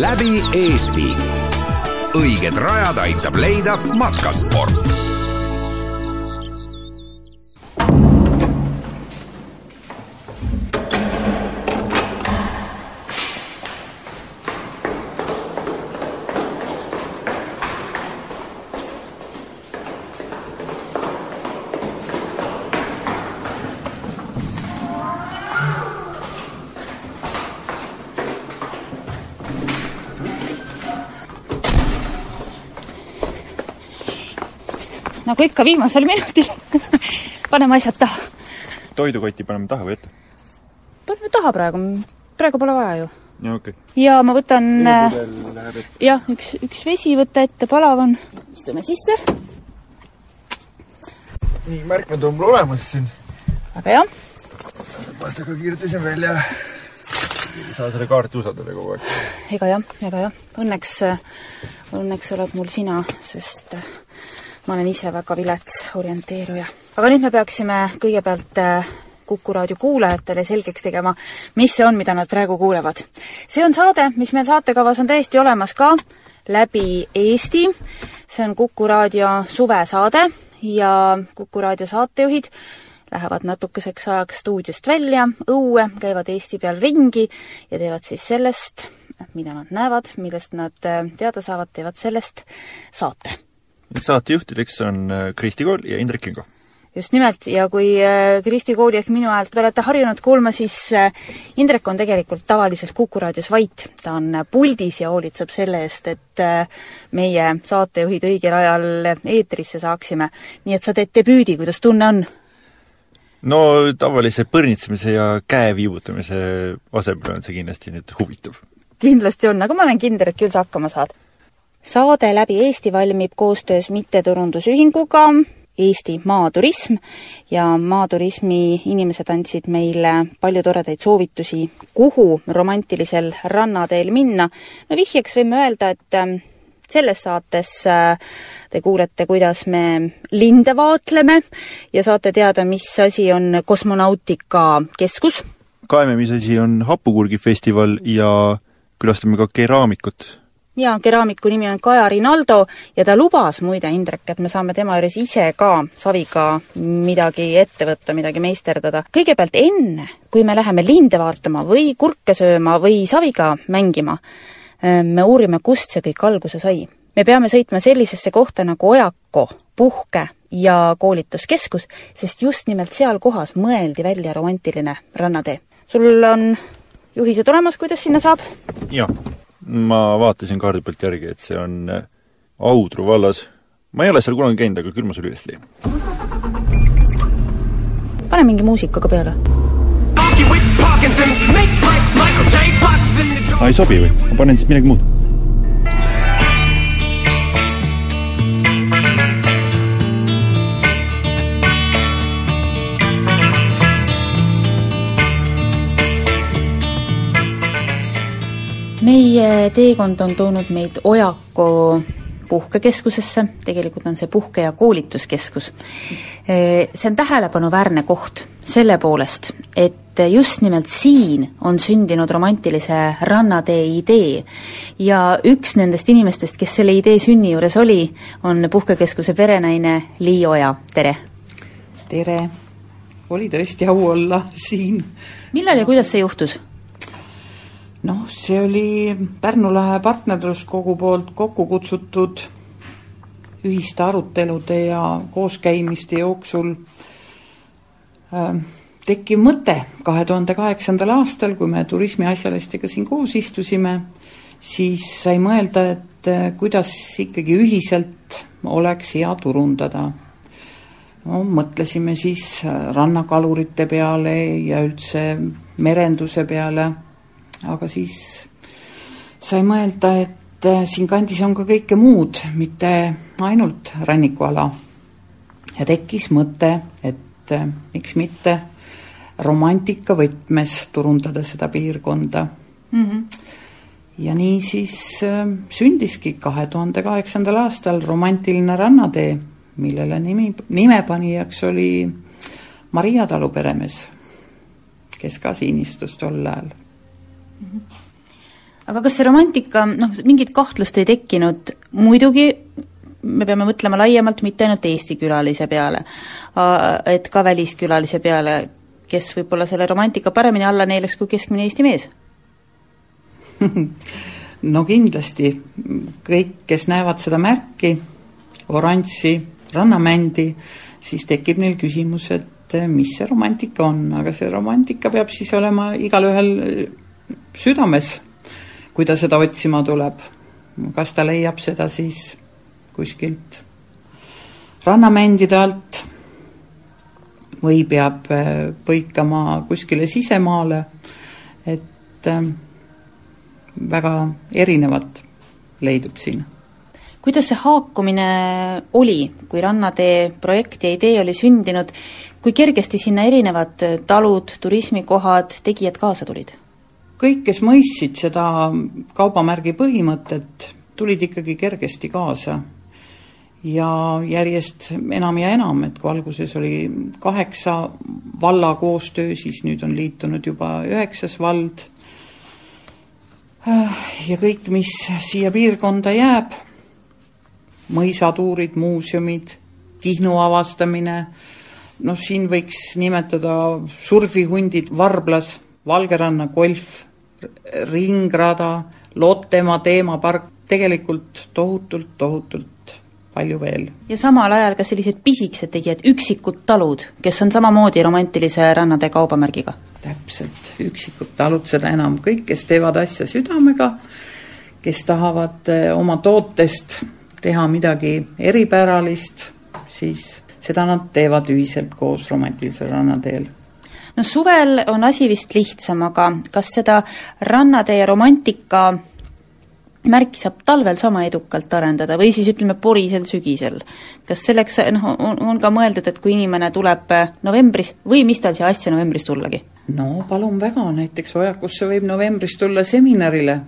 läbi Eesti. õiged rajad aitab leida matkasport nagu ikka viimasel minutil paneme asjad taha. toidukotti paneme taha või ette? paneme taha praegu, praegu pole vaja ju. jaa, okei okay.. ja ma võtan jah, üks, üks vesi võtta ette, palav on. istume sisse. nii, märkmed on mul olemas siin. väga hea. pastaka kirjutasin välja. ei saa selle kaarti usaldada kogu aeg. ega jah, ega jah. Õnneks, õnneks oled mul sina, sest ma olen ise väga vilets orienteeruja. aga nüüd me peaksime kõigepealt äh, Kuku raadio kuulajatele selgeks tegema, mis see on, mida nad praegu kuulevad. see on saade, mis meil saatekavas on täiesti olemas ka, läbi Eesti, see on Kuku raadio suvesaade ja Kuku raadio saatejuhid lähevad natukeseks ajaks stuudiost välja, õue, käivad Eesti peal ringi ja teevad siis sellest, mida nad näevad, millest nad äh, teada saavad, teevad sellest saate saatejuhtideks on äh, Kristi Kool ja Indrek Kingo. just nimelt, ja kui äh, Kristi Kooli ehk minu häält te olete harjunud kuulma, siis äh, Indrek on tegelikult tavaliselt Kuku raadios vait. ta on puldis ja hoolitseb selle eest, et meie saatejuhid õigel ajal eetrisse saaksime. nii et sa teed debüüdi, kuidas tunne on? no tavalise põrnitsemise ja käe viibutamise asemel on see kindlasti nüüd huvitav. kindlasti on, aga ma olen kindel, et küll sa hakkama saad saade Läbi Eesti valmib koostöös mittetulundusühinguga Eesti Maaturism ja maaturismi inimesed andsid meile palju toredaid soovitusi, kuhu romantilisel rannateel minna. no vihjeks võime öelda, et ähm, selles saates äh, te kuulete, kuidas me linde vaatleme ja saate teada, mis asi on kosmonautikakeskus. kaeme, mis asi on hapukurgifestival ja külastame ka keraamikut jaa, keraamiku nimi on Kaja Rinaldo ja ta lubas muide, Indrek, et me saame tema juures ise ka saviga midagi ette võtta, midagi meisterdada. kõigepealt enne, kui me läheme linde vaatama või kurke sööma või saviga mängima, äh, me uurime, kust see kõik alguse sai. me peame sõitma sellisesse kohta nagu Ojako, puhke- ja koolituskeskus, sest just nimelt seal kohas mõeldi välja romantiline rannatee. sul on juhised olemas, kuidas sinna saab? jah ma vaatasin kaardi pealt järgi, et see on äh, Audru vallas. ma ei ole seal kunagi käinud, aga küll ma selle üles leian. pane mingi muusika ka peale. ei sobi või? ma panen siis midagi muud meie teekond on toonud meid Ojako puhkekeskusesse, tegelikult on see puhke- ja koolituskeskus. See on tähelepanuväärne koht selle poolest, et just nimelt siin on sündinud romantilise rannatee idee ja üks nendest inimestest, kes selle idee sünni juures oli, on puhkekeskuse perenaine Lii Oja, tere! tere! oli tõesti au olla siin. millal ja kuidas see juhtus? Noh, see oli Pärnu lahe partnerluskogu poolt kokku kutsutud ühiste arutelude ja kooskäimiste jooksul äh, tekkiv mõte kahe tuhande kaheksandal aastal, kui me turismiasjalistega siin koos istusime, siis sai mõelda, et äh, kuidas ikkagi ühiselt oleks hea turundada. no mõtlesime siis rannakalurite peale ja üldse merenduse peale aga siis sai mõelda, et äh, siinkandis on ka kõike muud, mitte ainult rannikuala. ja tekkis mõte, et äh, miks mitte romantika võtmes turundada seda piirkonda mm. -hmm. ja nii siis äh, sündiski kahe tuhande kaheksandal aastal romantiline rannatee, millele nimi, nimepanijaks oli Maria Talu peremees, kes ka siin istus tol ajal aga kas see romantika, noh, mingit kahtlust ei tekkinud, muidugi me peame mõtlema laiemalt mitte ainult Eesti külalise peale, et ka väliskülalise peale, kes võib-olla selle romantika paremini alla neelaks kui keskmine Eesti mees. No kindlasti, kõik, kes näevad seda märki, oranži, rannamändi, siis tekib neil küsimus, et mis see romantika on, aga see romantika peab siis olema igalühel südames, kui ta seda otsima tuleb. kas ta leiab seda siis kuskilt rannamändide alt või peab äh, põikama kuskile sisemaale, et äh, väga erinevat leidub siin. kuidas see haakumine oli, kui Rannatee projekt ja idee oli sündinud, kui kergesti sinna erinevad talud, turismikohad, tegijad kaasa tulid? Kõik, kes mõistsid seda kaubamärgi põhimõtet, tulid ikkagi kergesti kaasa. ja järjest enam ja enam, et kui alguses oli kaheksa valla koostöö, siis nüüd on liitunud juba üheksas vald. ja kõik, mis siia piirkonda jääb, mõisatuurid, muuseumid, Kihnu avastamine, noh, siin võiks nimetada surfihundid, Varblas, Valgeranna golf ringrada, Lottemaa teemapark, tegelikult tohutult, tohutult palju veel. ja samal ajal ka sellised pisikesed tegijad, üksikud talud, kes on samamoodi romantilise rannatee kaubamärgiga? täpselt, üksikud talud, seda enam kõik, kes teevad asja südamega, kes tahavad eh, oma tootest teha midagi eripäralist, siis seda nad teevad ühiselt koos romantilisel rannateel no suvel on asi vist lihtsam, aga kas seda rannatee romantika märki saab talvel sama edukalt arendada või siis ütleme, porisel sügisel. kas selleks noh, on, on ka mõeldud, et kui inimene tuleb novembris või mis tal siia asja novembris tullagi? no palun väga, näiteks Ojakusse võib novembris tulla seminarile,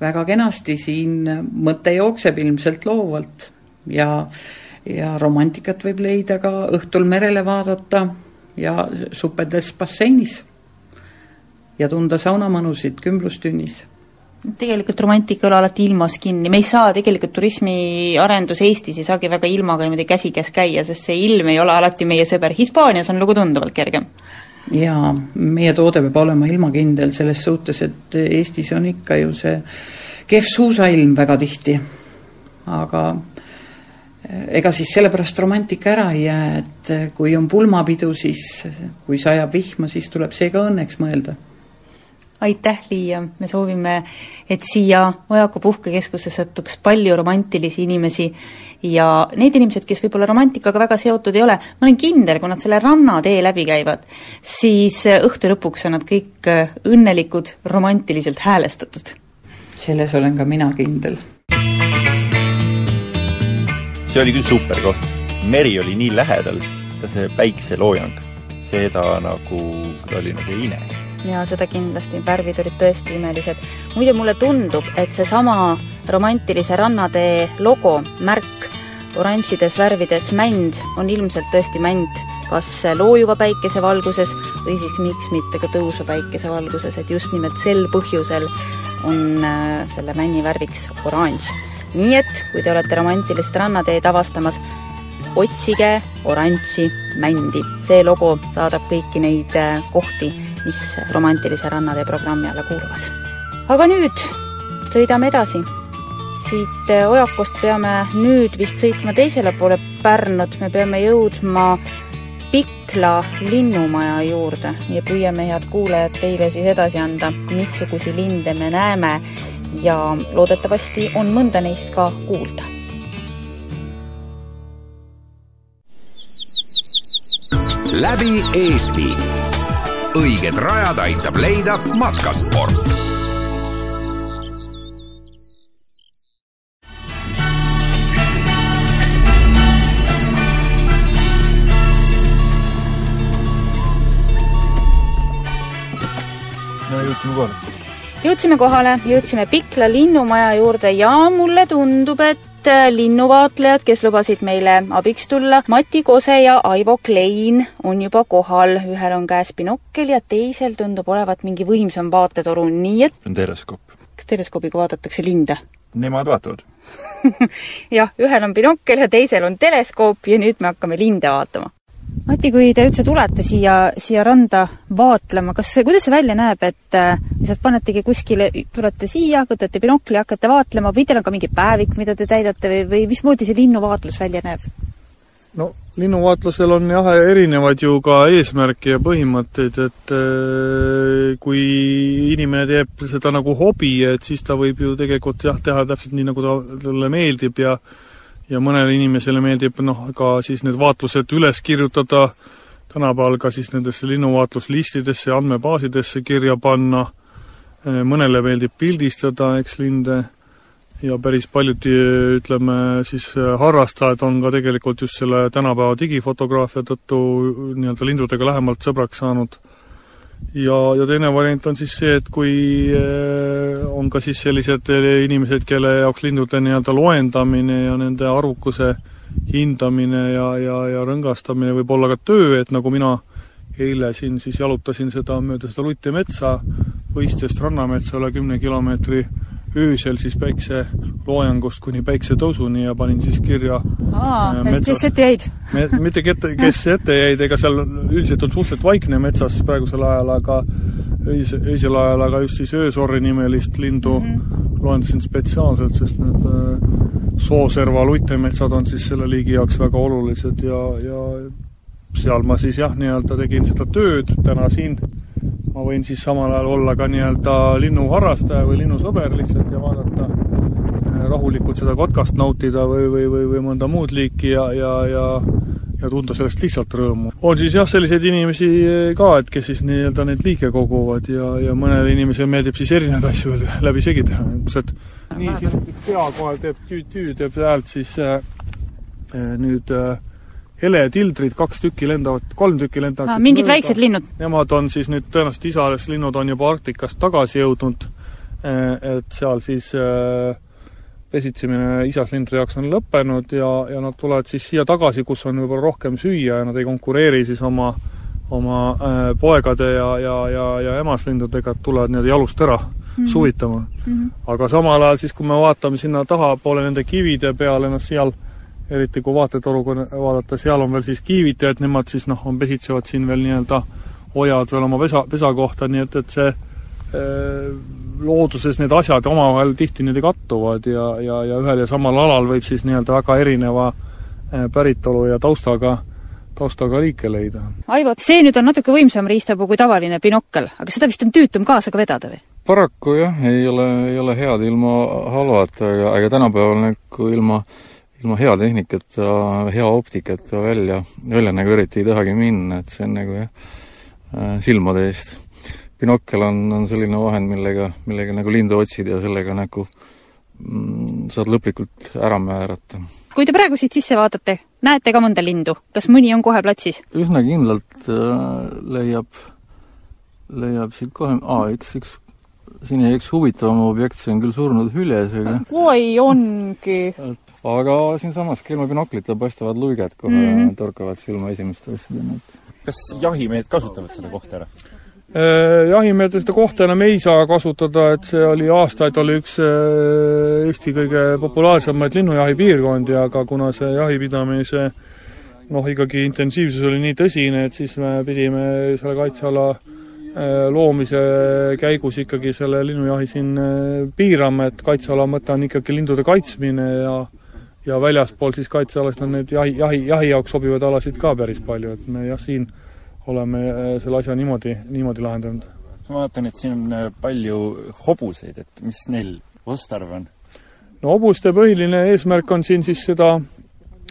väga kenasti, siin mõte jookseb ilmselt loovalt ja ja romantikat võib leida ka õhtul merele vaadata ja supedes basseinis ja tunda saunamõnusid kümblustünnis. Tegelikult romantika ei ole alati ilmas kinni, me ei saa tegelikult turismiarendus Eestis ei saagi väga ilmaga niimoodi käsikäes käia, sest see ilm ei ole alati meie sõber, Hispaanias on lugu tunduvalt kergem. jaa, meie toode peab olema ilmakindel selles suhtes, et Eestis on ikka ju see kehv suusailm väga tihti, aga ega siis sellepärast romantika ära ei jää, et kui on pulmapidu, siis kui sajab vihma, siis tuleb see ka õnneks mõelda. aitäh, Liia, me soovime, et siia Ojaku puhkekeskusse satuks palju romantilisi inimesi ja need inimesed, kes võib-olla romantikaga väga seotud ei ole, ma olen kindel, kui nad selle rannatee läbi käivad, siis õhtu lõpuks on nad kõik õnnelikud, romantiliselt häälestatud. selles olen ka mina kindel see oli küll super koht. meri oli nii lähedal ja see päikseloojang, seda nagu Tallinnas ei näe. jaa, seda kindlasti, värvid olid tõesti imelised. muide, mulle tundub, et seesama romantilise rannatee logo, märk, oranžides värvides mänd on ilmselt tõesti mänd kas loojuva päikese valguses või siis miks mitte ka tõusva päikese valguses, et just nimelt sel põhjusel on äh, selle männi värviks oranž nii et kui te olete romantilist rannateed avastamas, otsige oranži mändi. see logo saadab kõiki neid äh, kohti, mis romantilise rannatee programmi alla kuuluvad. aga nüüd sõidame edasi. siit äh, Ojakust peame nüüd vist sõitma teisele poole Pärnut, me peame jõudma Pikla linnumaja juurde ja püüame, head kuulajad, teile siis edasi anda, missuguseid linde me näeme ja loodetavasti on mõnda neist ka kuulda. läbi Eesti. õiged rajad aitab leida matkasport jõudsime kohale jõudsime kohale, jõudsime Pikla linnumaja juurde ja mulle tundub, et äh, linnuvaatlejad, kes lubasid meile abiks tulla. Mati Kose ja Aivo Klein on juba kohal, ühel on käes binokkel ja teisel tundub olevat mingi võimsam vaatetoru, nii et see on teleskoop. kas teleskoobiga vaadatakse linde? Nemad vaatavad. jah, ühel on binokkel ja teisel on teleskoop ja nüüd me hakkame linde vaatama. Mati, kui te üldse tulete siia, siia randa vaatlema, kas kuidas see välja näeb, et äh, lihtsalt panetegi kuskile, tulete siia, võtate binokli, hakkate vaatlema või teil on ka mingi päevik, mida te täidate või, või mismoodi see linnuvaatlus välja näeb? no linnuvaatlusel on jah, erinevaid ju ka eesmärke ja põhimõtteid, et äh, kui inimene teeb seda nagu hobi, et siis ta võib ju tegelikult jah, teha täpselt nii, nagu ta, talle meeldib ja ja mõnele inimesele meeldib noh, ka siis need vaatlused üles kirjutada, tänapäeval ka siis nendesse linnuvaatluslistidesse, andmebaasidesse kirja panna, mõnele meeldib pildistada, eks, linde, ja päris paljud, ütleme siis, harrastajad on ka tegelikult just selle tänapäeva digifotograafia tõttu nii-öelda lindudega lähemalt sõbraks saanud ja, ja teine variant on siis see, et kui eh, on ka siis sellised eh, inimesed, kelle jaoks lindude nii-öelda loendamine ja nende arvukuse hindamine ja, ja, ja rõngastamine võib olla ka töö, et nagu mina eile siin siis jalutasin seda mööda seda Lutti metsa, Võistest rannametsa üle kümne kilomeetri öösel siis päikseloojangust kuni päiksetõusuni ja panin siis kirja aa, et kes ette jäid? me, mitte kette, kes ette jäid, ega seal üldiselt on suhteliselt vaikne metsas praegusel ajal, aga öis, öisel ajal, aga just siis öösorri nimelist lindu mm -hmm. loendasin spetsiaalselt, sest need äh, sooserva lutemetsad on siis selle liigi jaoks väga olulised ja, ja seal ma siis jah, nii-öelda tegin seda tööd täna siin ma võin siis samal ajal olla ka nii-öelda linnuharrastaja või linnusõber lihtsalt ja vaadata eh, rahulikult seda kotkast nautida või, või, või, või mõnda muud liiki ja, ja, ja ja tunda sellest lihtsalt rõõmu. on siis jah, selliseid inimesi ka, et kes siis nii-öelda neid liike koguvad ja, ja mõnele inimesele meeldib siis erinevaid asju läbi segi teha, et nii, siin pea kohe teeb tüü-tüü, teeb häält siis äh, nüüd äh, heletildrid, kaks tükki lendavad, kolm tükki lendavad ah, mingid mööda. väiksed linnud? Nemad on siis nüüd tõenäoliselt isalislinnud on juba Arktikast tagasi jõudnud, eh, et seal siis pesitsemine isaslindude jaoks on lõppenud ja, ja nad tulevad siis siia tagasi, kus on võib-olla rohkem süüa ja nad ei konkureeri siis oma, oma äh, poegade ja, ja, ja, ja emaslindudega, et tulevad nii-öelda jalust ära mm -hmm. suvitama mm. -hmm. aga samal ajal siis, kui me vaatame sinna tahapoole nende kivide peale, noh seal eriti kui vaatetoruga vaadata, seal on veel siis kiivitajad, nemad siis noh, on, pesitsevad siin veel nii-öelda, hoiavad veel oma pesa, pesakohta, nii et, et see äh, looduses need asjad omavahel tihti niimoodi kattuvad ja, ja, ja ühel ja samal alal võib siis nii-öelda väga erineva äh, päritolu ja taustaga taustaga liike leida. Aivo, see nüüd on natuke võimsam riistapuu kui tavaline binokkel, aga seda vist on tüütum kaasa vedada või? paraku jah, ei ole, ei ole head ilma halvata, aga, aga tänapäeval nagu ilma äh, ilma hea tehnikata, hea optikata välja, välja nagu eriti ei tahagi minna, et see on nagu jah, äh, silmade eest. binokkel on, on selline vahend, millega, millega nagu lindu otsid ja sellega nagu mm, saad lõplikult ära määrata. kui te praegu siit sisse vaatate, näete ka mõnda lindu, kas mõni on kohe platsis? üsna kindlalt äh, leiab, leiab siit kohe, aa, üks, üks siin jäi üks huvitavam objekt, see on küll surnud hüljes, aga oi, ongi aga siinsamas ilma binoklita paistavad luiged kohe mm -hmm. torkavad silma esimeste asjadena. kas jahimehed kasutavad seda kohta ära? Äh, jahimehed seda kohta enam ei saa kasutada, et see oli aastaid, oli üks äh, Eesti kõige populaarsemaid linnujahipiirkondi, aga kuna see jahipidamise noh, ikkagi intensiivsus oli nii tõsine, et siis me pidime selle kaitseala loomise käigus ikkagi selle linnujahi siin piirama, et kaitseala mõte on ikkagi lindude kaitsmine ja ja väljaspool siis kaitsealast on neid jahi, jahi, jahi jaoks sobivaid alasid ka päris palju, et me jah, siin oleme äh, selle asja niimoodi, niimoodi lahendanud. ma vaatan, et siin on äh, palju hobuseid, et mis neil otstarve on? no hobuste põhiline eesmärk on siin siis seda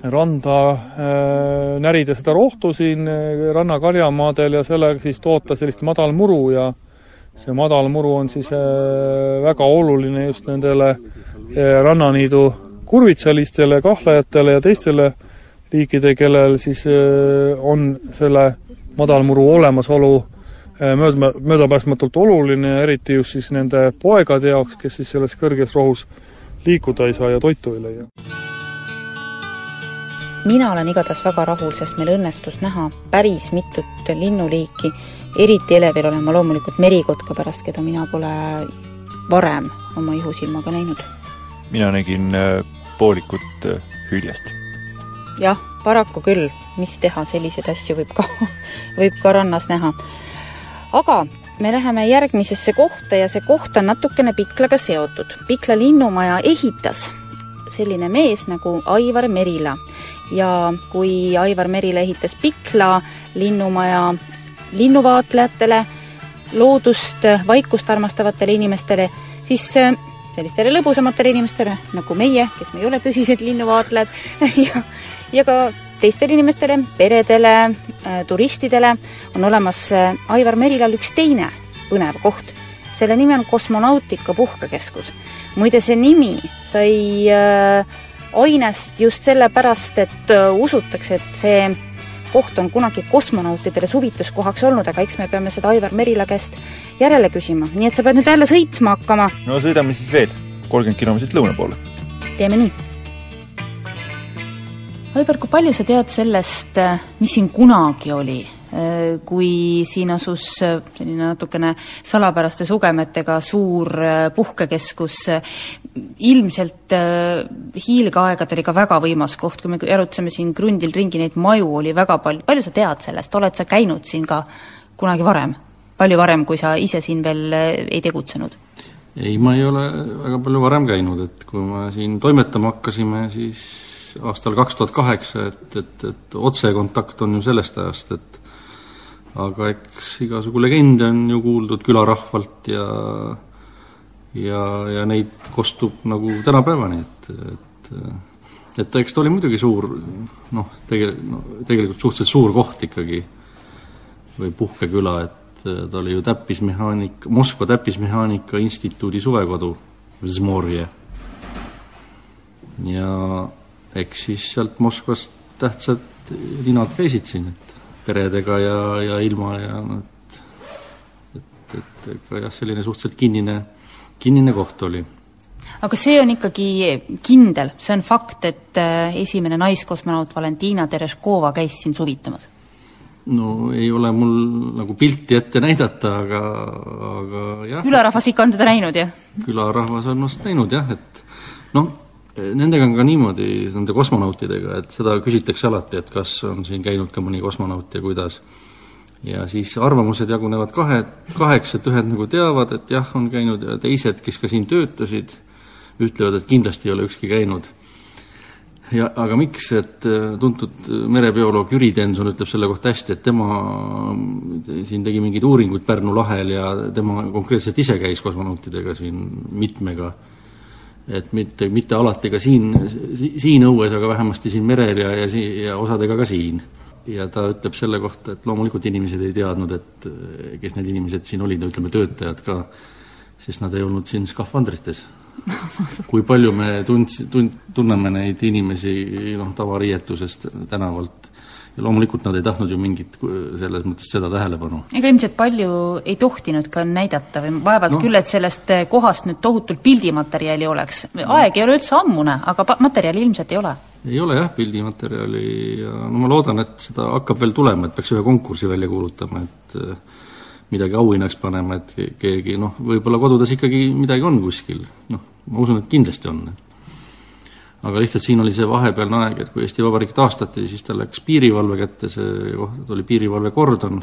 randa äh, närida seda rohtu siin äh, rannakarjamaadel ja sellega siis toota sellist madalmuru ja see madalmuru on siis äh, väga oluline just nendele äh, rannaniidu kurvitsalistele, kahlajatele ja teistele liikide, kellel siis äh, on selle madalmuru olemasolu äh, mööda, möödapääsmatult oluline, eriti just siis nende poegade jaoks, kes siis selles kõrges rohus liikuda ei saa ja toitu ei leia mina olen igatahes väga rahul, sest meil õnnestus näha päris mitut linnuliiki, eriti elevil olen ma loomulikult merikotka pärast, keda mina pole varem oma ihusilmaga näinud. mina nägin äh, poolikut äh, hüljest. jah, paraku küll, mis teha, selliseid asju võib ka, võib ka rannas näha. aga me läheme järgmisesse kohta ja see koht on natukene Piklaga seotud. Pikla linnumaja ehitas selline mees nagu Aivar Merila ja kui Aivar Merila ehitas Pikla linnumaja linnuvaatlejatele, loodust, vaikust armastavatele inimestele, siis äh, sellistele lõbusamatele inimestele nagu meie, kes me ei ole tõsised linnuvaatlejad ja, ja ka teistele inimestele, peredele, äh, turistidele on olemas äh, Aivar Merilal üks teine põnev koht. selle nimi on Kosmonautika Puhkekeskus. Muide, see nimi sai ainest just sellepärast, et usutakse, et see koht on kunagi kosmonautidele suvituskohaks olnud, aga eks me peame seda Aivar Merila käest järele küsima, nii et sa pead nüüd jälle sõitma hakkama. no sõidame siis veel, kolmkümmend kilomeetrit lõuna poole. teeme nii. Aivar, kui palju sa tead sellest, mis siin kunagi oli? Äh, kui siin asus äh, selline natukene salapäraste sugemetega suur äh, puhkekeskus, ilmselt hiilgeaegadel ikka väga võimas koht, kui me jalutasime siin krundil ringi, neid maju oli väga palju, palju sa tead sellest, oled sa käinud siin ka kunagi varem? palju varem, kui sa ise siin veel ei tegutsenud? ei, ma ei ole väga palju varem käinud, et kui me siin toimetama hakkasime, siis aastal kaks tuhat kaheksa, et, et, et otsekontakt on ju sellest ajast, et aga eks igasugu legende on ju kuuldud külarahvalt ja ja, ja neid kostub nagu tänapäevani, et, et et eks ta oli muidugi suur noh, tege-, no tegelikult suhteliselt suur koht ikkagi, või puhkeküla, et ta oli ju täppismehaanik, Moskva täppismehaanika instituudi suvekodu, Vzmorje. ja eks siis sealt Moskvast tähtsad linad käisid siin, et peredega ja, ja ilma ja noh, et, et, et ega jah, selline suhteliselt kinnine, kinnine koht oli aga see on ikkagi kindel, see on fakt, et äh, esimene naiskosmonaut Valentina Tereškova käis siin suvitamas? no ei ole mul nagu pilti ette näidata, aga, aga jah. külarahvas ikka on teda näinud, jah? külarahvas on vast näinud jah, et noh, Nendega on ka niimoodi, nende kosmonautidega, et seda küsitakse alati, et kas on siin käinud ka mõni kosmonaut ja kuidas. ja siis arvamused jagunevad kahe, kaheks, et ühed nagu teavad, et jah, on käinud ja teised, kes ka siin töötasid, ütlevad, et kindlasti ei ole ükski käinud. ja aga miks, et äh, tuntud merebioloog Jüri Tenson ütleb selle kohta hästi, et tema siin tegi mingeid uuringuid Pärnu lahel ja tema konkreetselt ise käis kosmonautidega siin mitmega et mitte, mitte alati ka siin, siin õues, aga vähemasti siin merel ja, ja sii-, ja osadega ka siin. ja ta ütleb selle kohta, et loomulikult inimesed ei teadnud, et kes need inimesed siin olid, ütleme töötajad ka, sest nad ei olnud siin skafandrites. kui palju me tundsi-, tund-, tunneme neid inimesi noh, tavariietusest tänavalt ja loomulikult nad ei tahtnud ju mingit selles mõttes seda tähelepanu. ega ilmselt palju ei tohtinud ka näidata või vaevalt no. küll, et sellest kohast nüüd tohutult pildimaterjali oleks. aeg ei ole üldse ammune, aga materjali ilmselt ei ole. ei ole jah, pildimaterjali ja no ma loodan, et seda hakkab veel tulema, et peaks ühe konkursi välja kuulutama, et äh, midagi auhinnaks panema, et keegi noh, võib-olla kodudes ikkagi midagi on kuskil, noh, ma usun, et kindlasti on aga lihtsalt siin oli see vahepealne aeg, et kui Eesti Vabariik taastati, siis ta läks piirivalve kätte, see koht oli piirivalvekordon,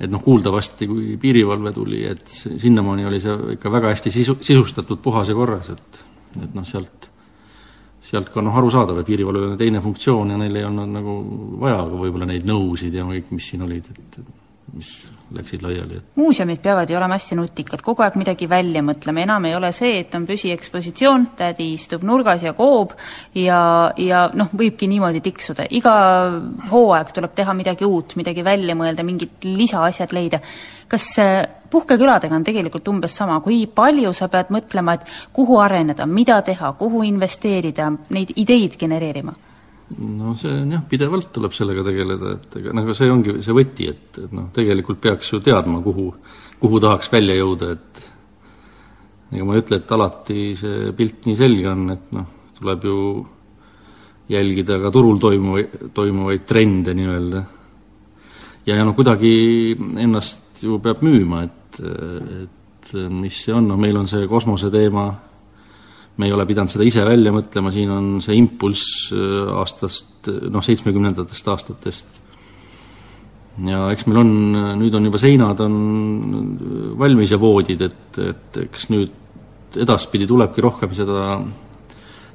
et noh, kuuldavasti kui piirivalve tuli, et sinnamaani oli see ikka väga hästi sisu, sisustatud, puhas ja korras, et et noh, sealt, sealt ka noh, arusaadav, et piirivalvel on teine funktsioon ja neil ei olnud nagu vaja võib-olla neid nõusid ja kõik, mis siin olid, et mis läksid laiali, muuseumid peavad ju olema hästi nutikad, kogu aeg midagi välja mõtlema, enam ei ole see, et on püsiekspositsioon, tädi istub nurgas ja koob ja, ja noh, võibki niimoodi tiksuda, iga hooaeg tuleb teha midagi uut, midagi välja mõelda, mingid lisaasjad leida. kas puhkeküladega on tegelikult umbes sama, kui palju sa pead mõtlema, et kuhu areneda, mida teha, kuhu investeerida, neid ideid genereerima? No see on jah, pidevalt tuleb sellega tegeleda, et ega nagu see ongi see võti, et, et noh, tegelikult peaks ju teadma, kuhu, kuhu tahaks välja jõuda, et ega ma ei ütle, et alati see pilt nii selge on, et noh, tuleb ju jälgida ka turul toimuvaid, toimuvaid trende nii-öelda. ja, ja noh, kuidagi ennast ju peab müüma, et, et mis see on, noh meil on see kosmoseteema, me ei ole pidanud seda ise välja mõtlema, siin on see impulss aastast, noh, seitsmekümnendatest aastatest ja eks meil on, nüüd on juba seinad on valmis ja voodid, et, et eks nüüd edaspidi tulebki rohkem seda,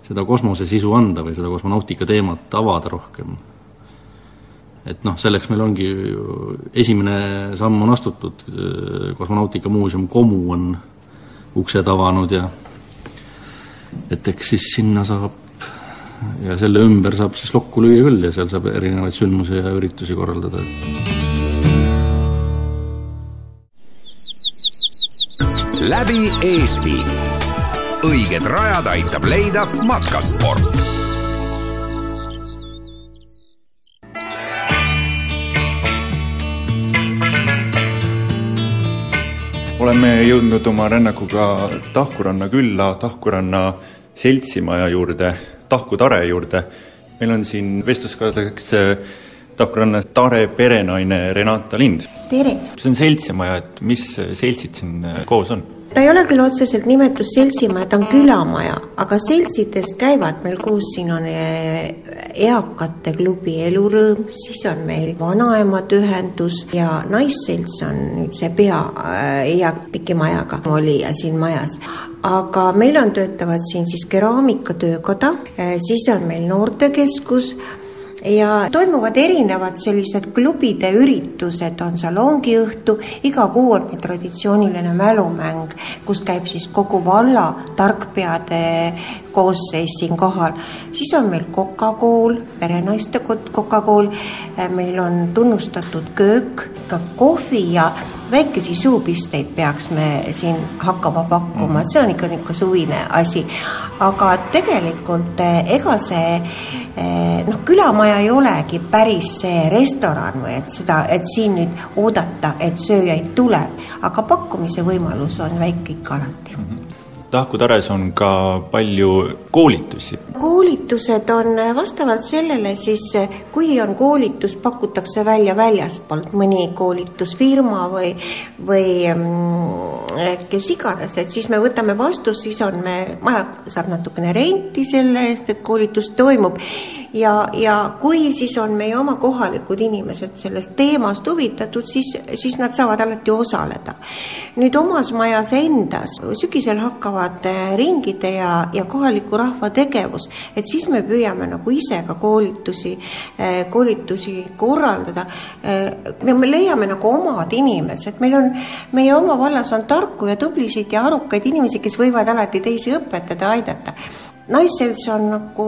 seda kosmose sisu anda või seda kosmonautika teemat avada rohkem. et noh, selleks meil ongi esimene samm on astutud, kosmonautika muuseum Komu on uksed avanud ja et eks siis sinna saab ja selle ümber saab siis lokku lüüa küll ja seal saab erinevaid sündmusi ja üritusi korraldada. läbi Eesti. õiged rajad aitab leida matkasport oleme jõudnud oma rännakuga Tahkuranna külla, Tahkuranna seltsimaja juurde Tahku Tare juurde. meil on siin vestluskaaslaseks Tahkuranna Tare perenaine Renata Lind. tere! see on seltsimaja, et mis seltsid siin koos on? Ta ei ole küll otseselt nimetus seltsimaja, ta on külamaja, aga seltsidest käivad meil koos, siin on eh, eakate klubi Elurõõm, siis on meil vanaemade ühendus ja naisselts on nüüd see pea äh, eak piki majaga olija siin majas. aga meil on, töötavad siin siis keraamikatöökoda, eh, siis on meil noortekeskus ja toimuvad erinevad sellised klubide üritused, on salongiõhtu, iga kuu on meil traditsiooniline mälumäng, kus käib siis kogu valla tarkpeade koosseis siin kohal. siis on meil kokakool, perenaiste kokakool, meil on tunnustatud köök, ka kohvi ja väikesi suupisteid peaks me siin hakkama pakkuma, et see on ikka niisugune suvine asi. aga tegelikult eh, ega see noh, külamaja ei olegi päris see restoran või et seda, et siin nüüd oodata, et sööjaid tuleb, aga pakkumise võimalus on väike ikka alati mm. -hmm Tahku Tares on ka palju koolitusi. koolitused on vastavalt sellele siis, kui on koolitus, pakutakse välja väljaspoolt mõni koolitusfirma või, või mm, kes iganes, et siis me võtame vastu, siis on me, maja saab natukene renti selle eest, et koolitus toimub ja, ja kui siis on meie oma kohalikud inimesed sellest teemast huvitatud, siis, siis nad saavad alati osaleda. nüüd omas majas endas sügisel hakkavad äh, ringide ja, ja kohaliku rahva tegevus, et siis me püüame nagu ise ka koolitusi, äh, koolitusi korraldada. Äh, me leiame nagu omad inimesed, meil on, meie oma vallas on tarku ja tublisid ja arukaid inimesi, kes võivad alati teisi õpetada, aidata naisselts on nagu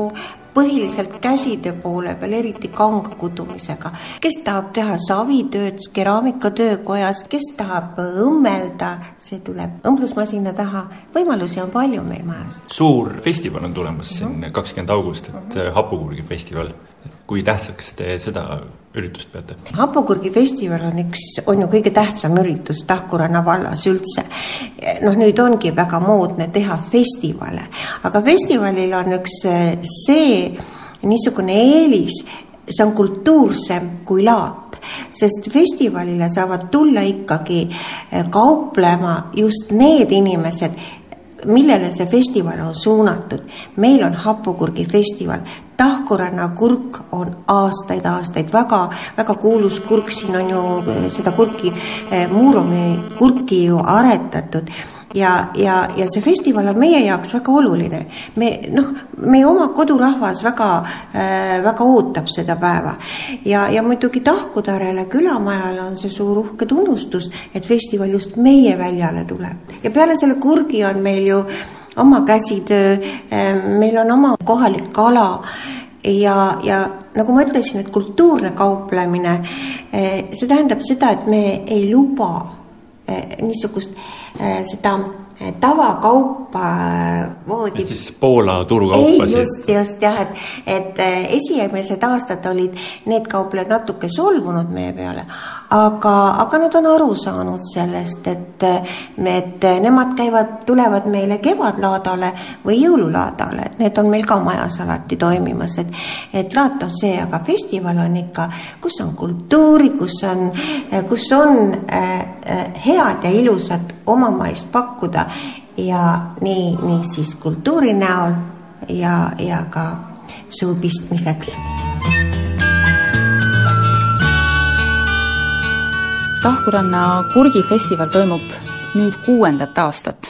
põhiliselt käsitöö poole peal, eriti kangkudumisega. kes tahab teha savitööd keraamikatöökojas, kes tahab õmmelda, see tuleb õmblusmasina taha, võimalusi on palju meil majas. suur festival on tulemas siin kakskümmend august, et Hapukurgi festival. Kui tähtsaks te seda üritust peate? hapukurgi festival on üks, on ju kõige tähtsam üritus Tahkuranna vallas üldse. noh, nüüd ongi väga moodne teha festivale, aga festivalil on üks see niisugune eelis, see on kultuursem kui laat, sest festivalile saavad tulla ikkagi kauplema just need inimesed, millele see festival on suunatud. meil on hapukurgi festival, Tahkuranna kurk on aastaid-aastaid väga, väga kuulus kurk, siin on ju eh, seda kurki, eh, Muuromi kurki ju aretatud ja, ja, ja see festival on meie jaoks väga oluline. me noh, meie oma kodurahvas väga äh,, väga ootab seda päeva. Ja, ja muidugi Tahkutarele külamajale on see suur uhke tunnustus, et festival just meie väljale tuleb. Ja peale selle kurgi on meil ju oma käsitöö, meil on oma kohalik kala. Ja, ja nagu ma ütlesin, et kultuurne kauplemine, see tähendab seda, et me ei luba niisugust seda tavakaupa voodi. siis Poola turukaupasid. just, just jah, et, et esimesed aastad olid need kauplejad natuke solvunud meie peale, aga, aga nad on aru saanud sellest, et, et nemad käivad, tulevad meile kevadlaadale või jõululaadale, et need on meil ka majas alati toimimas, et et laat on see, aga festival on ikka, kus on kultuuri, kus on, kus on äh, äh head ja ilusat omamaist pakkuda. Ja nii, nii siis kultuuri näol ja, ja ka suu Tahkuranna kurgifestival toimub nüüd kuuendat aastat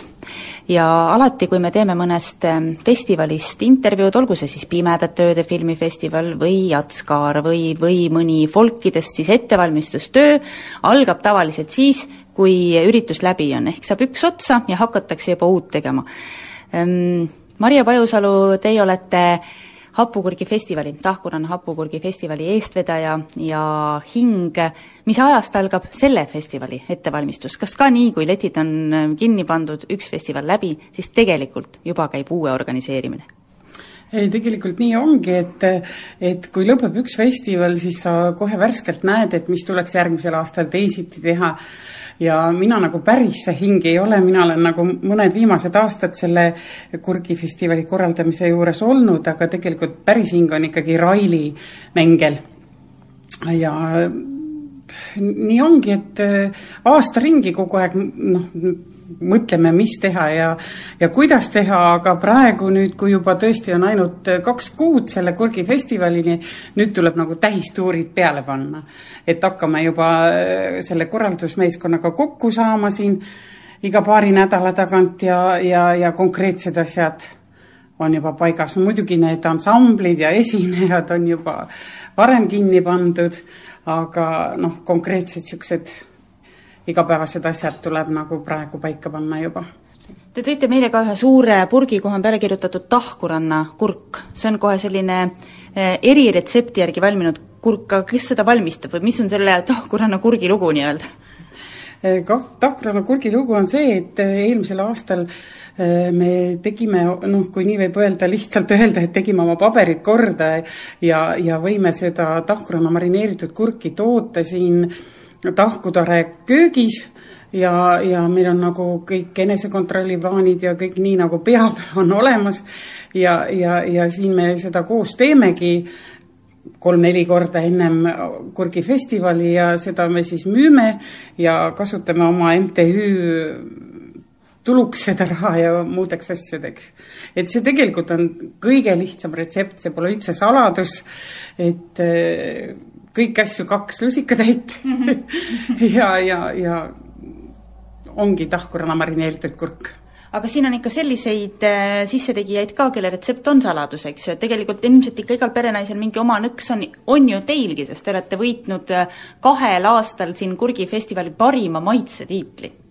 ja alati, kui me teeme mõnest ähm, festivalist intervjuud, olgu see siis Pimedate ööde filmifestival või Jatskaar või, või mõni folkidest, siis ettevalmistustöö algab tavaliselt siis, kui üritus läbi on, ehk saab üks otsa ja hakatakse juba uut tegema. Ähm, Maria Pajusalu, teie olete hapukurgi festivali, Tahkuranna hapukurgi festivali eestvedaja ja hing, mis ajast algab selle festivali ettevalmistus, kas ka nii, kui letid on äh, kinni pandud, üks festival läbi, siis tegelikult juba käib uue organiseerimine? ei, tegelikult nii ongi, et, et kui lõpeb üks festival, siis sa kohe värskelt näed, et mis tuleks järgmisel aastal teisiti teha ja mina nagu päris see hing ei ole, mina olen nagu mõned viimased aastad selle kurgifestivali korraldamise juures olnud, aga tegelikult päris hing on ikkagi Raili mängel. ja nii ongi, et aasta ringi kogu aeg noh, mõtleme, mis teha ja, ja kuidas teha, aga praegu nüüd, kui juba tõesti on ainult kaks kuud selle kurgifestivalini, nüüd tuleb nagu täistuurid peale panna. et hakkame juba äh, selle korraldusmeeskonnaga kokku saama siin iga paari nädala tagant ja, ja, ja konkreetsed asjad on juba paigas, muidugi need ansamblid ja esinejad on juba varem kinni pandud, aga noh, konkreetsed niisugused igapäevased asjad tuleb nagu praegu paika panna juba. Te tõite meile ka ühe suure purgi, kuhu on peale kirjutatud tahkuranna kurk. see on kohe selline eh, eriretsepti järgi valminud kurk, aga kes seda valmistab või mis on selle tahkuranna kurgi lugu nii-öelda? Eh, kah, tahkuranna kurgi lugu on see, et eh, eelmisel aastal me tegime, noh, kui nii võib öelda, lihtsalt öelda, et tegime oma paberid korda ja, ja võime seda tahkuranna marineeritud kurki toota siin äh, tahkutare köögis ja, ja meil on nagu kõik enesekontrolli plaanid ja kõik nii nagu peab, on olemas. ja, ja, ja siin me seda koos teemegi kolm-neli korda ennem kurgifestivali ja seda me siis müüme ja kasutame oma MTÜ tuluks seda raha ja muudeks asjadeks. et see tegelikult on kõige lihtsam retsept, see pole üldse saladus, et kõiki asju kaks lusikatäit. Mm -hmm. ja, ja, ja ongi tahkurana marineeritud kurk. Aga siin on ikka selliseid äh, sissetegijaid ka, kelle retsept on saladus, eks ju, et tegelikult ilmselt ikka igal perenaisel mingi oma nõks on, on ju teilgi, sest te olete võitnud äh, kahel aastal siin kurgifestivali parima maitsetiitli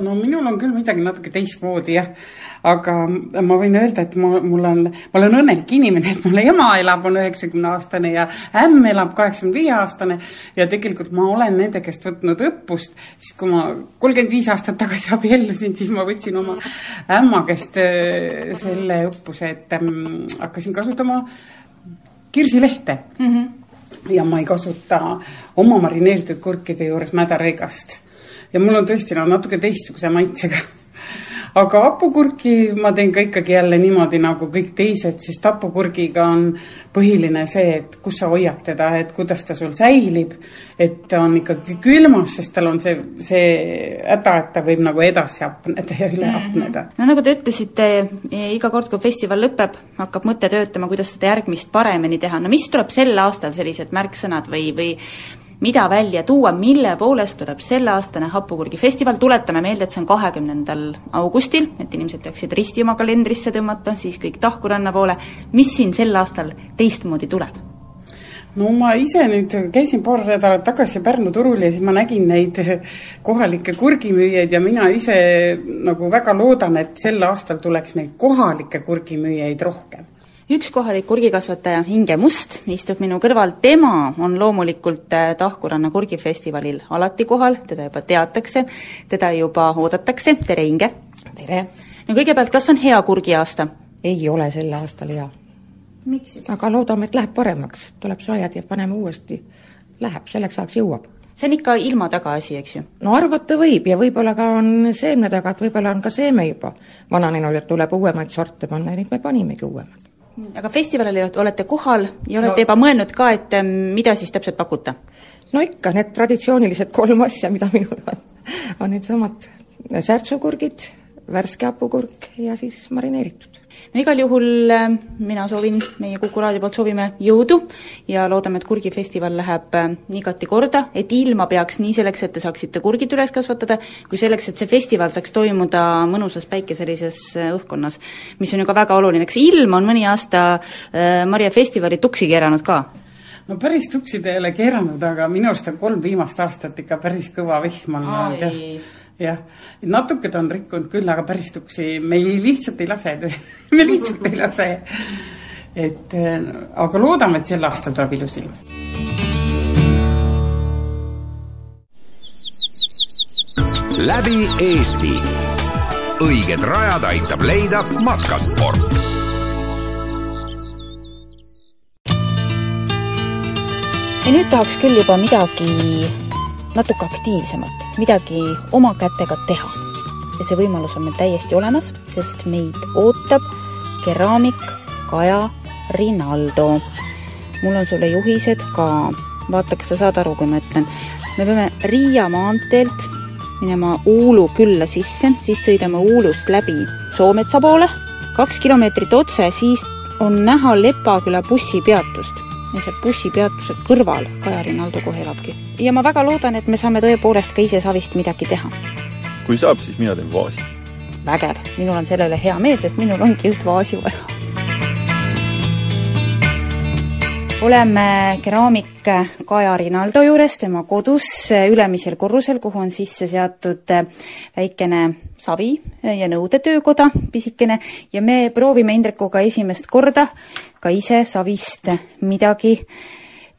no minul on küll midagi natuke teistmoodi jah, aga ma võin öelda, et ma, mul on, ma olen õnnelik inimene, et mul ema elab, on üheksakümne aastane ja ämm elab kaheksakümne viie aastane ja tegelikult ma olen nende käest võtnud õppust, siis kui ma kolmkümmend viis aastat tagasi abiellusin, siis ma võtsin oma ämma käest äh, selle õppuse, et ähm, hakkasin kasutama kirsilehte. Mm. -hmm ja ma ei kasuta oma marineeritud kurkide juures mädarõigast ja mul on tõesti no natuke teistsuguse maitsega aga hapukurki ma teen ka ikkagi jälle niimoodi nagu kõik teised, sest hapukurgiga on põhiline see, et kus sa hoiad teda, et kuidas ta sul säilib. et ta on ikkagi külmas, sest tal on see, see häda, et ta võib nagu edasi hapneda ja üle hapneda. no nagu te ütlesite, iga kord, kui festival lõpeb, hakkab mõte töötama, kuidas seda järgmist paremini teha. no mis tuleb sel aastal sellised märksõnad või, või mida välja tuua, mille poolest tuleb selleaastane hapukurgi festival, tuletame meelde, et see on kahekümnendal augustil, et inimesed peaksid risti oma kalendrisse tõmmata, siis kõik Tahkuranna poole, mis siin sel aastal teistmoodi tuleb? no ma ise nüüd käisin paar nädalat tagasi Pärnu turul ja siis ma nägin neid kohalikke kurgimüüjaid ja mina ise nagu väga loodan, et sel aastal tuleks neid kohalikke kurgimüüjaid rohkem üks kohalik kurgikasvataja, Inge Must, istub minu kõrval, tema on loomulikult äh, Tahkuranna kurgifestivalil alati kohal, teda juba teatakse, teda juba oodatakse, tere Inge! tere! no kõigepealt, kas on hea kurgiaasta? ei ole sel aastal hea. miks siis? aga loodame, et läheb paremaks, tuleb sajad ja paneme uuesti, läheb, selleks ajaks jõuab see on ikka ilma taga asi, eks ju? no arvata võib ja võib-olla ka on seemne taga, et võib-olla on ka seeme juba vananenud, et tuleb uuemaid sorte panna ja nüüd me panimegi uuemad. Aga festivalil olete kohal ja olete no. juba mõelnud ka, et eh, mida siis täpselt pakute? no ikka, need traditsioonilised kolm asja, mida minul on, on needsamad särtsukurgid, värske hapukurk ja siis marineeritud. No igal juhul äh, mina soovin, meie Kuku raadio poolt soovime jõudu ja loodame, et kurgifestival läheb äh, igati korda, et ilma peaks nii selleks, et te saaksite kurgid üles kasvatada, kui selleks, et see festival saaks toimuda mõnusas päikeselises äh, õhkkonnas, mis on ju ka väga oluline, kas ilm on mõni aasta Maria festivali tuksi keeranud ka? no päris tuksi ta ei ole keeranud, aga minu arust on kolm viimast aastat ikka päris kõva vihm olnud jah jah, natuke ta on rikkunud küll, aga päris tuksi me ei, lihtsalt ei lase me lihtsalt ei lase. et aga loodame, et sel aastal tuleb ilus ilm. läbi Eesti. õiged rajad aitab leida matkasport ja nüüd tahaks küll juba midagi natuke aktiivsemat, midagi oma kätega teha. ja see võimalus on meil täiesti olemas, sest meid ootab keraamik Kaja Rinaldo. mul on sulle juhised ka, vaata, kas sa saad aru, kui ma ütlen. me peame Riia maanteelt minema Uulu külla sisse, siis sõidame Uulust läbi Soometsa poole, kaks kilomeetrit otse, siis on näha Lepaküla bussipeatust ja seal bussipeatuse kõrval Kaja Rinaldo kohe elabki. ja ma väga loodan, et me saame tõepoolest ka ise savist midagi teha. kui saab, siis mina teen vaasi. vägev, minul on selle üle hea meel, sest minul ongi just vaasi vaja. Oleme keraamik Kaja Rinaldo juures, tema kodus ülemisel korrusel, kuhu on sisse seatud väikene savi ja nõudetöökoda, pisikene, ja me proovime Indrekuga esimest korda ka ise savist midagi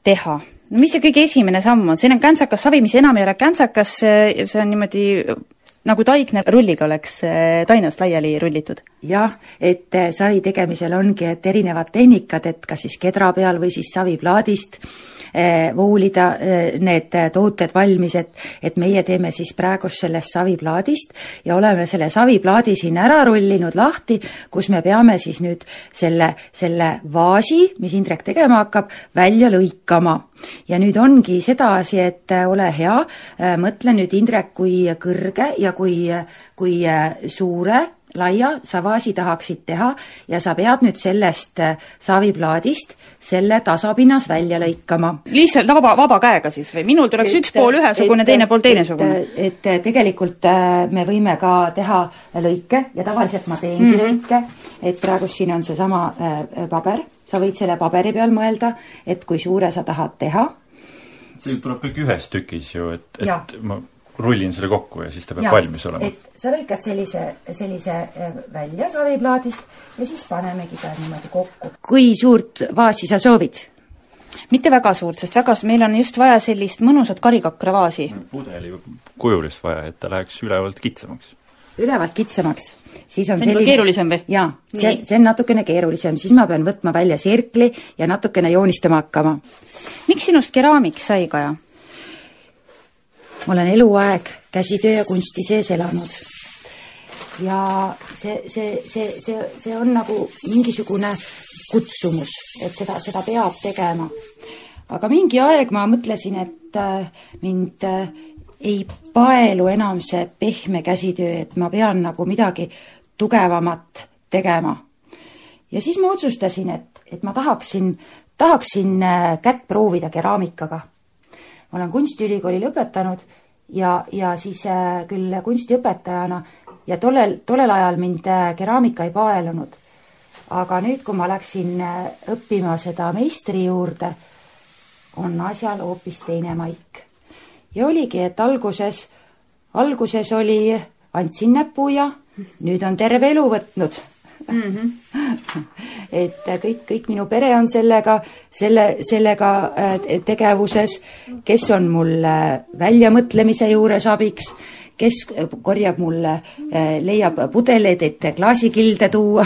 teha. no mis see kõige esimene samm on, siin on käntsakas savi, mis enam ei ole käntsakas, see on niimoodi nagu taigne rulliga oleks eh, tainast laiali rullitud? jah, et eh, savi tegemisel ongi, et erinevad tehnikad, et kas siis kedra peal või siis saviplaadist voolida eh, need tooted valmis, et, et meie teeme siis praegust sellest saviplaadist ja oleme selle saviplaadi siin ära rullinud lahti, kus me peame siis nüüd selle, selle vaasi, mis Indrek tegema hakkab, välja lõikama. Ja nüüd ongi sedasi, et ole hea, mõtle nüüd, Indrek, kui kõrge ja kui, kui suure laia sa vaasi tahaksid teha ja sa pead nüüd sellest saviplaadist selle tasapinnas välja lõikama. lihtsalt vaba, vaba käega siis või? minul tuleks et, üks pool ühesugune, teine pool teisesugune? et tegelikult me võime ka teha lõike ja tavaliselt ma teengi mm -hmm. lõike, et praegu siin on seesama paber sa võid selle paberi peal mõelda, et kui suure sa tahad teha. see tuleb kõik ühes tükis ju, et, et ma rullin selle kokku ja siis ta peab ja, valmis olema. et sa lõikad sellise, sellise äh, välja saviplaadist ja siis panemegi ta niimoodi kokku. kui suurt vaasi sa soovid? mitte väga suurt, sest väga, meil on just vaja sellist mõnusat karikakravaasi. pudeli kujulist vaja, et ta läheks ülevalt kitsamaks ülevalt kitsamaks, siis on see on selline keerulisem või? jaa, see, see on natukene keerulisem, siis ma pean võtma välja sirkli ja natukene joonistama hakkama. miks sinust keraamik sai, Kaja? Ma olen eluaeg käsitöö ja kunsti sees elanud. ja see, see, see, see, see on nagu mingisugune kutsumus, et seda, seda peab tegema. aga mingi aeg ma mõtlesin, et äh, mind äh, ei paelu enam see pehme käsitöö, et ma pean nagu midagi tugevamat tegema. ja siis ma otsustasin, et, et ma tahaksin, tahaksin äh, kätt proovida keraamikaga. Olen kunstiülikooli lõpetanud ja, ja siis äh, küll kunstiõpetajana ja tollel, tollel ajal mind äh, keraamika ei paelunud. aga nüüd, kui ma läksin õppima seda meistri juurde, on asjal hoopis teine maik ja oligi, et alguses, alguses oli, andsin näpu ja nüüd on terve elu võtnud mm. -hmm. et kõik, kõik minu pere on sellega, selle, sellega äh, tegevuses, kes on mul väljamõtlemise juures abiks, kes korjab mulle, äh, leiab pudeleid, et klaasikilde tuua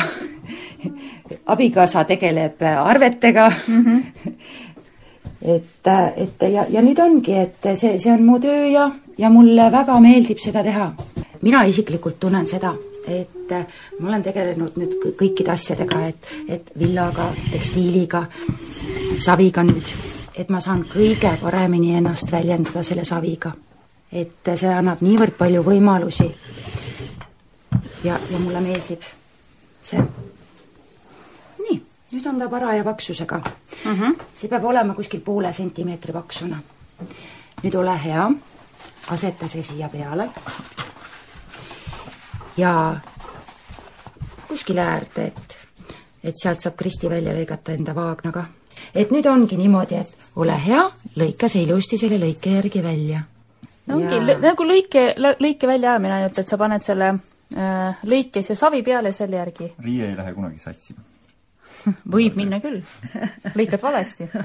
abikaasa tegeleb arvetega mm. -hmm et, et ja, ja nüüd ongi, et see, see on mu töö ja, ja mulle väga meeldib seda teha. mina isiklikult tunnen seda, et ma olen tegelenud nüüd kõikide asjadega, et, et villaga, tekstiiliga, saviga nüüd, et ma saan kõige paremini ennast väljendada selle saviga. et see annab niivõrd palju võimalusi. ja, ja mulle meeldib see nüüd on ta paraja paksusega mm. -hmm. see peab olema kuskil poole sentimeetri paksune. nüüd ole hea, aseta see siia peale. Ja kuskile äärde, et, et sealt saab Kristi välja lõigata enda vaagnaga. et nüüd ongi niimoodi, et ole hea, lõika see ilusti selle lõike järgi välja. no ongi ja... nagu lõike, lõike väljaajamine ainult, et sa paned selle äh, lõikes ja savi peale selle järgi. riie ei lähe kunagi sassima võib minna küll, lõikad valesti.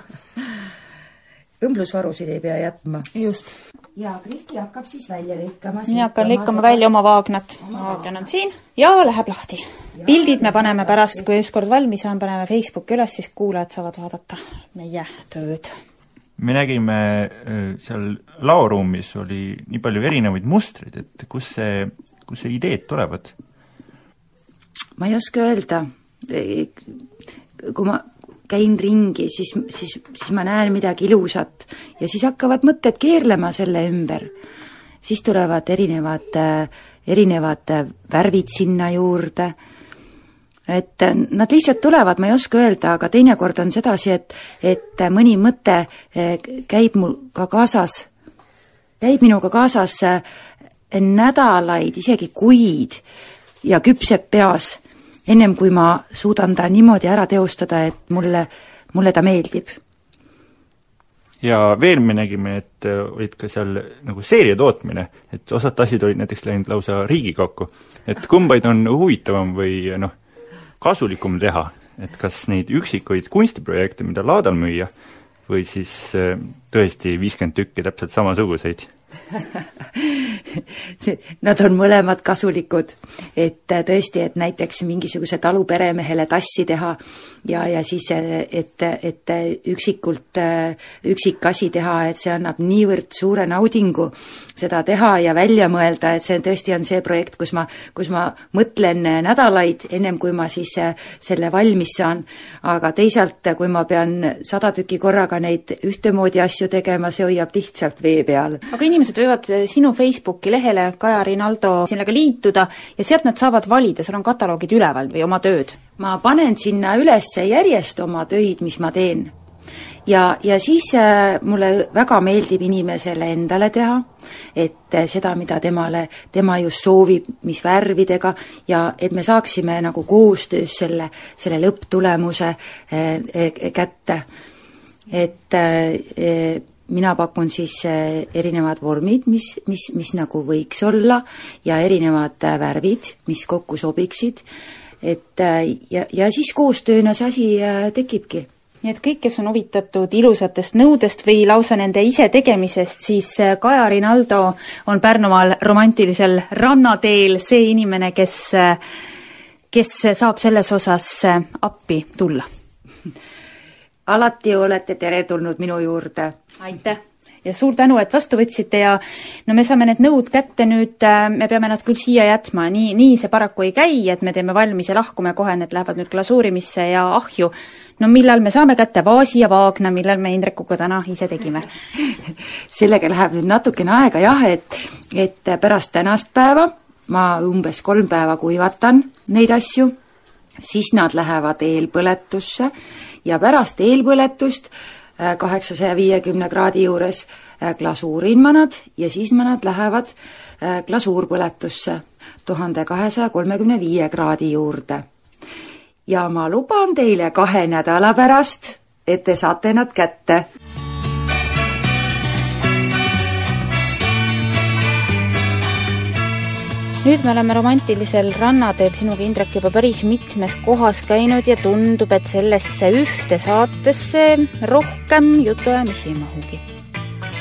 õmblusvarusid ei pea jätma. just. ja Kristi hakkab siis välja lõikama. mina hakkan lõikama välja oma vaagnat. vaagn on siin ja läheb lahti. pildid me paneme pärast, kui ükskord valmis on, paneme Facebooki üles, siis kuulajad saavad vaadata meie tööd me nägime äh, seal laoruumis oli nii palju erinevaid mustreid, et kus see, kus see ideed tulevad? ma ei oska öelda kui ma käin ringi, siis, siis, siis ma näen midagi ilusat. Ja siis hakkavad mõtted keerlema selle ümber. siis tulevad erinevad, erinevad värvid sinna juurde, et nad lihtsalt tulevad, ma ei oska öelda, aga teinekord on sedasi, et, et mõni mõte eh, käib mul ka kaasas, käib minuga kaasas eh, nädalaid, isegi kuid ja küpseb peas ennem kui ma suudan ta niimoodi ära teostada, et mulle, mulle ta meeldib. ja veel me nägime, et äh, olid ka seal nagu seeria tootmine, et osad tassid olid näiteks läinud lausa Riigikokku. et kumbaid on huvitavam või noh, kasulikum teha, et kas neid üksikuid kunstiprojekte, mida laadal müüa, või siis äh, tõesti viiskümmend tükki täpselt samasuguseid Nad on mõlemad kasulikud, et äh, tõesti, et näiteks mingisuguse taluperemehele tassi teha ja, ja siis, äh, et, et üksikult, äh, üksikasi teha, et see annab niivõrd suure naudingu seda teha ja välja mõelda, et see tõesti on see projekt, kus ma, kus ma mõtlen nädalaid, ennem kui ma siis selle valmis saan. aga teisalt, kui ma pean sada tükki korraga neid ühtemoodi asju tegema, see hoiab lihtsalt vee peal. aga inimesed võivad sinu Facebooki lehele Kaja Rinaldo sellega liituda ja sealt nad saavad valida, seal on kataloogid üleval või oma tööd? ma panen sinna üles järjest oma töid, mis ma teen. ja, ja siis äh, mulle väga meeldib inimesele endale teha, et äh, seda, mida temale, tema just soovib, mis värvidega, ja et me saaksime nagu koostöös selle, selle lõpptulemuse äh, kätte. et mina pakun siis äh, erinevad vormid, mis, mis, mis nagu võiks olla ja erinevad äh, värvid, mis kokku sobiksid, et äh, ja, ja siis koostööna see asi tekibki nii et kõik, kes on huvitatud ilusatest nõudest või lausa nende isetegemisest, siis Kaja Rinaldo on Pärnumaal romantilisel rannateel see inimene, kes, kes saab selles osas appi tulla. alati olete teretulnud minu juurde aitäh! ja suur tänu, et vastu võtsite ja no me saame need nõud kätte nüüd, äh, me peame nad küll siia jätma, nii, nii see paraku ei käi, et me teeme valmis ja lahkume kohe, need lähevad nüüd glasuurimisse ja ahju. no millal me saame kätte vaasi ja vaagna, millal me Indrekuga täna ise tegime? sellega läheb nüüd natukene aega jah, et, et pärast tänast päeva ma umbes kolm päeva kuivatan neid asju, siis nad lähevad eelpõletusse ja pärast eelpõletust Äh, kaheksasaja viiekümne kraadi juures äh, glasuurinmanad ja siis manad lähevad äh, glasuurpõletusse tuhande kahesaja kolmekümne viie kraadi juurde. ja ma luban teile kahe nädala pärast, et te saate nad kätte nüüd me oleme romantilisel rannateel sinuga, Indrek, juba päris mitmes kohas käinud ja tundub, et sellesse ühte saatesse rohkem jutuajamisi ei mahugi.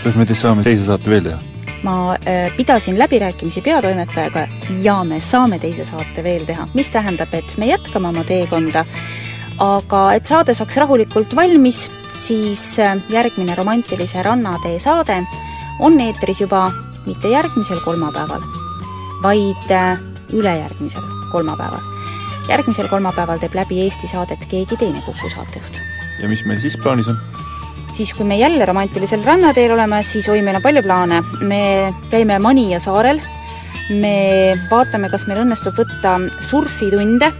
kas me siis saame teise saate veel teha? ma äh, pidasin läbirääkimisi peatoimetajaga ja me saame teise saate veel teha, mis tähendab, et me jätkame oma teekonda, aga et saade saaks rahulikult valmis, siis äh, järgmine romantilise rannatee saade on eetris juba mitte järgmisel kolmapäeval, vaid äh, ülejärgmisel kolmapäeval. järgmisel kolmapäeval teeb läbi Eesti saadet keegi teine Kuku saatejuht. ja mis meil siis plaanis on? siis, kui me jälle romantilisel rannateel oleme, siis oi, meil on palju plaane. me käime Manija saarel, me vaatame, kas meil õnnestub võtta surfitunde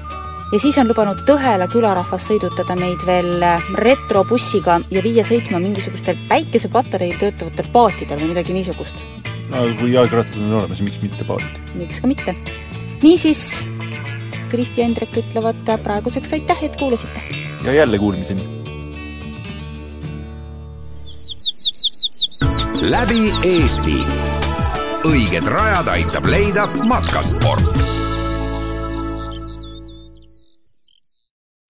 ja siis on lubanud Tõhela külarahvas sõidutada meid veel retrobussiga ja viia sõitma mingisugustel päikesepatareil töötavatel paatidel või midagi niisugust. No kui jalgrattad on olemas, miks mitte paat? miks ka mitte. niisiis, Kristi ja Hendrik ütlevad praeguseks aitäh, et kuulasite! ja jälle kuulmiseni! läbi Eesti. õiged rajad aitab leida matkasport